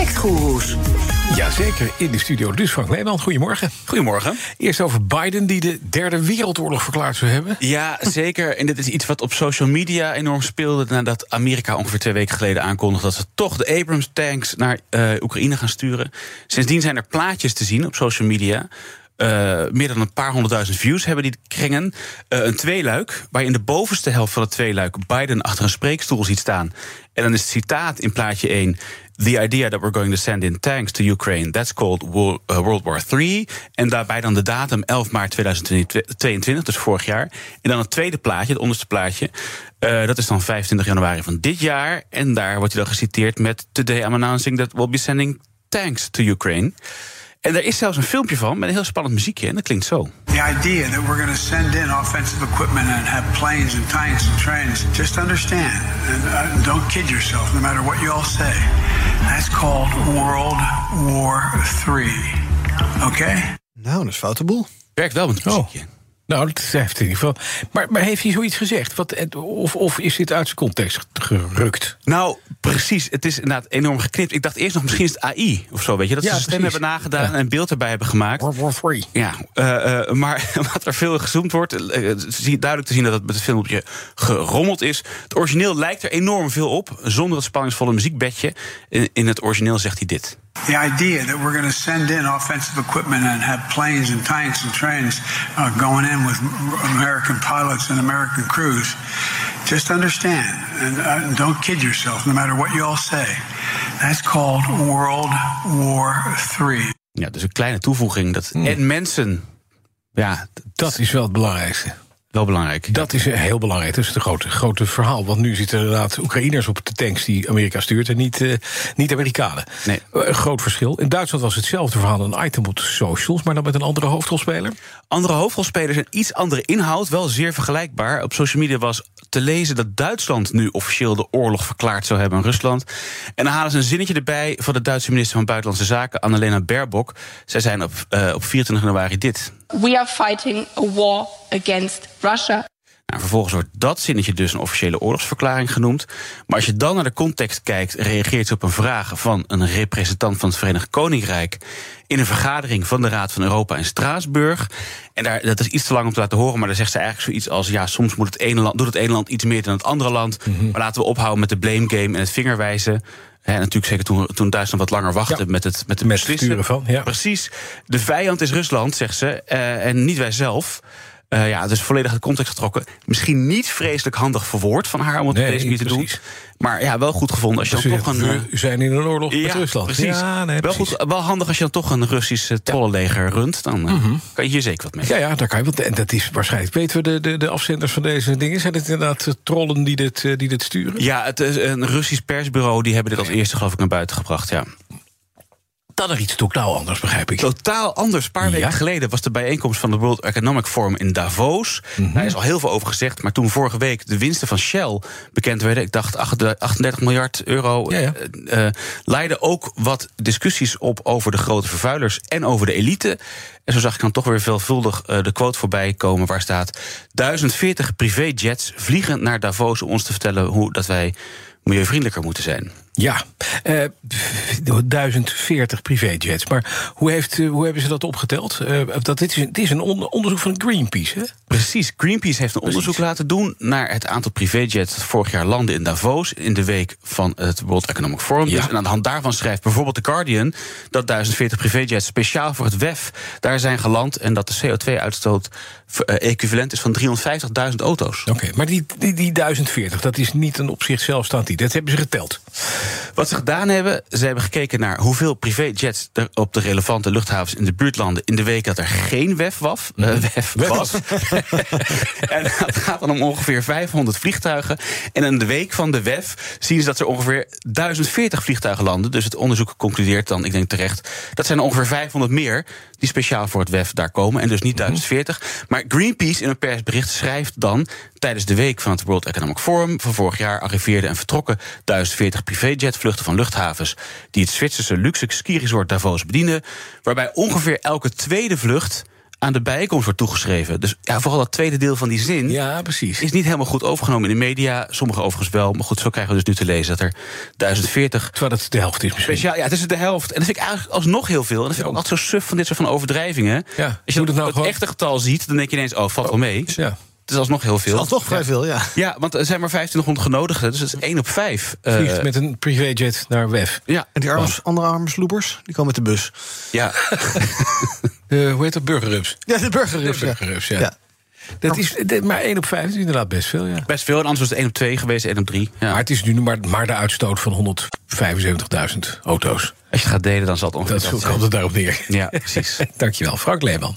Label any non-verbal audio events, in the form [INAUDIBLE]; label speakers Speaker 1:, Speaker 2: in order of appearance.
Speaker 1: Factgoeroes.
Speaker 2: Jazeker, in de studio dus Frank Leeman. Goedemorgen.
Speaker 3: Goedemorgen.
Speaker 2: Eerst over Biden, die de derde wereldoorlog verklaard zou hebben.
Speaker 3: Ja, [LAUGHS] zeker. En dit is iets wat op social media enorm speelde... nadat Amerika ongeveer twee weken geleden aankondigde... dat ze toch de Abrams-tanks naar uh, Oekraïne gaan sturen. Sindsdien zijn er plaatjes te zien op social media... Uh, meer dan een paar honderdduizend views hebben die kringen. Uh, een tweeluik, waar je in de bovenste helft van het tweeluik Biden achter een spreekstoel ziet staan. En dan is het citaat in plaatje 1. The idea that we're going to send in tanks to Ukraine, that's called World, uh, World War III. En daarbij dan de datum 11 maart 2022, dus vorig jaar. En dan het tweede plaatje, het onderste plaatje. Uh, dat is dan 25 januari van dit jaar. En daar wordt hij dan geciteerd met: Today I'm announcing that we'll be sending tanks to Ukraine. En er is zelfs een filmpje van met een heel spannend muziekje. En dat klinkt zo.
Speaker 4: The idea that we're going to send in offensive equipment and have planes and tanks and trains. Just understand and uh, don't kid yourself, no matter what you all say. That's called World War III. Okay?
Speaker 5: Nou, dat is foute boel.
Speaker 3: Werkt wel met het muziekje.
Speaker 2: Oh. Nou, dat heeft in ieder geval. Maar, maar heeft hij zoiets gezegd? Wat, of, of is dit uit zijn context gerukt?
Speaker 3: Nou, precies. Het is inderdaad enorm geknipt. Ik dacht eerst nog misschien is het AI of zo, weet je. Dat
Speaker 2: Ja,
Speaker 3: ze stem hebben nagedaan
Speaker 2: Ja.
Speaker 3: en een beeld erbij hebben gemaakt.
Speaker 2: World War III.
Speaker 3: Ja, eh, eh, maar [LAUGHS] wat er veel gezoomd wordt, hier duidelijk te zien dat het met het filmpje gerommeld is. Het origineel lijkt er enorm veel op, zonder het spanningsvolle muziekbedje. In, in het origineel zegt hij dit.
Speaker 4: The idea that we're going to send in offensive equipment and have planes and tanks and trains uh, going in with American pilots and American crews. Just understand and uh, don't kid yourself, no matter what you all say. That's called World War III.
Speaker 3: Ja, dus een kleine toevoeging. Dat, En mensen, ja,
Speaker 2: Dat is wel het belangrijkste.
Speaker 3: Wel belangrijk.
Speaker 2: Dat is eh, heel belangrijk. Dat is het grote, grote verhaal. Want nu zitten inderdaad Oekraïners op de tanks die Amerika stuurt... en niet, eh, niet Amerikanen.
Speaker 3: Nee.
Speaker 2: Eh, Een groot verschil. In Duitsland was hetzelfde verhaal. Een item op de socials, maar dan met een andere hoofdrolspeler.
Speaker 3: Andere hoofdrolspelers en iets andere inhoud, wel zeer vergelijkbaar. Op social media was te lezen dat Duitsland nu officieel de oorlog verklaard zou hebben aan Rusland. En dan halen ze een zinnetje erbij van de Duitse minister van Buitenlandse Zaken, Annalena Baerbock. Zij zijn op, op 24 januari dit.
Speaker 6: We are fighting a war against Russia.
Speaker 3: Nou, vervolgens wordt dat zinnetje dus een officiële oorlogsverklaring genoemd. Maar als je dan naar de context kijkt, reageert ze op een vraag van een representant van het Verenigd Koninkrijk. in een vergadering van de Raad van Europa in Straatsburg. En daar, dat is iets te lang om te laten horen, maar daar zegt ze eigenlijk zoiets als: ja, soms moet het ene land, doet het ene land iets meer dan het andere land. Maar laten we ophouden met de blame game en het vingerwijzen. Hè, natuurlijk zeker toen, toen Duitsland wat langer wachtte
Speaker 2: Ja.
Speaker 3: met het, met het
Speaker 2: Met
Speaker 3: beslissen.
Speaker 2: van, ja.
Speaker 3: Precies. De vijand is Rusland, zegt ze, eh, en niet wij zelf. Eh, ja, dus volledig uit context getrokken. Misschien niet vreselijk handig verwoord van haar om het op deze manier te doen.
Speaker 2: precies.
Speaker 3: Maar ja, wel goed gevonden als je dan toch een.
Speaker 2: we zijn in een oorlog met
Speaker 3: ja,
Speaker 2: Rusland.
Speaker 3: Precies.
Speaker 2: Ja, nee,
Speaker 3: wel,
Speaker 2: precies.
Speaker 3: goed, wel handig als je dan toch een Russisch eh, trollenleger runt. Dan eh, kan je hier zeker wat mee.
Speaker 2: Ja, ja, daar kan je. Want, en dat is waarschijnlijk. Weten we de, de, de afzenders van deze dingen? Zijn het inderdaad trollen die dit, die dit sturen?
Speaker 3: Ja, het is een Russisch persbureau die hebben dit als eerste geloof ik naar buiten gebracht. Ja.
Speaker 2: Dan er iets totaal anders, begrijp ik.
Speaker 3: Totaal anders. Een paar
Speaker 2: Ja.
Speaker 3: weken geleden was de bijeenkomst van de World Economic Forum in Davos.
Speaker 2: Mhm.
Speaker 3: Daar is al heel veel over gezegd. Maar toen vorige week de winsten van Shell bekend werden, ik dacht 38 miljard euro,
Speaker 2: Ja, ja.
Speaker 3: eh, eh, leidden ook wat discussies op over de grote vervuilers en over de elite. En zo zag ik dan toch weer veelvuldig eh, de quote voorbij komen waar staat: 1040 privéjets vliegen naar Davos om ons te vertellen hoe dat wij milieuvriendelijker moeten zijn.
Speaker 2: Ja, eh 1040 privéjets. Maar hoe, heeft, eh, hoe hebben ze dat opgeteld? Eh, dat, dit is, een- dit is een on- onderzoek van Greenpeace, hè?
Speaker 3: Precies. Greenpeace heeft een onderzoek laten doen naar het aantal privéjets dat vorig jaar landde in Davos in de week van het World Economic Forum.
Speaker 2: Ja.
Speaker 3: Dus, en aan de hand daarvan schrijft bijvoorbeeld The Guardian dat 1040 privéjets speciaal voor het WEF daar zijn geland en dat de CO2-uitstoot equivalent is van 350.000 auto's.
Speaker 2: Oké, maar die, die, die 1040, dat is niet een op zich zelfstaand iets. Dat hebben ze geteld.
Speaker 3: Wat ze gedaan hebben, ze hebben gekeken naar hoeveel privéjets er op de relevante luchthavens in de buurt landen in de week dat er geen WEF, waf, eh, WEF was. [LAUGHS] en dat gaat dan om ongeveer 500 vliegtuigen. En in de week van de WEF zien ze dat er ongeveer 1040 vliegtuigen landen. Dus het onderzoek concludeert dan, ik denk terecht, dat zijn er ongeveer 500 meer die speciaal voor het WEF daar komen. En dus niet 1040. Maar Greenpeace in een persbericht schrijft dan. Tijdens de week van het World Economic Forum van vorig jaar arriveerden en vertrokken 1040 privéjetvluchten van luchthavens. die het Zwitserse luxe skiresort Davos bedienen. Waarbij ongeveer elke tweede vlucht aan de bijkomst wordt toegeschreven. Dus ja, vooral dat tweede deel van die zin
Speaker 2: Ja, precies.
Speaker 3: is niet helemaal goed overgenomen in de media. Sommige overigens wel. Maar goed, zo krijgen we dus nu te lezen dat er 1040
Speaker 2: Terwijl het de helft is misschien.
Speaker 3: speciaal. Ja, het is de helft. En dat vind ik eigenlijk alsnog heel veel. En dat vind ik ook altijd zo suf van dit soort van overdrijvingen.
Speaker 2: Ja,
Speaker 3: Als je
Speaker 2: het
Speaker 3: het,
Speaker 2: nou
Speaker 3: het
Speaker 2: gewoon-
Speaker 3: echte getal ziet, dan denk je ineens, oh, valt wel mee.
Speaker 2: Ja.
Speaker 3: Het is alsnog heel veel.
Speaker 5: Al toch vrij veel, ja.
Speaker 3: Ja, want er zijn maar 2500 genodigden. Dus dat is 1 op 5.
Speaker 2: Vliegt met een privéjet naar WEF.
Speaker 3: ja,
Speaker 5: En die arme, andere arme sloepers, die komen met de bus.
Speaker 3: ja. [LAUGHS]
Speaker 2: Eh, hoe heet dat? Burgerrups.
Speaker 5: Ja, de burgerrups.
Speaker 2: De burgerrups, ja.
Speaker 5: Ja.
Speaker 2: Dat is, maar 1 op 5 is inderdaad best veel, ja.
Speaker 3: best veel. En anders was het 1 op 2 geweest, 1 op 3. Ja.
Speaker 2: Maar het is nu maar, maar de uitstoot van 175.000 auto's.
Speaker 3: Als je het gaat delen, dan zal het ongeveer
Speaker 2: Dat
Speaker 3: dat
Speaker 2: komt het daarop neer.
Speaker 3: Ja, precies. [LAUGHS]
Speaker 2: Dankjewel, Frank Leeman.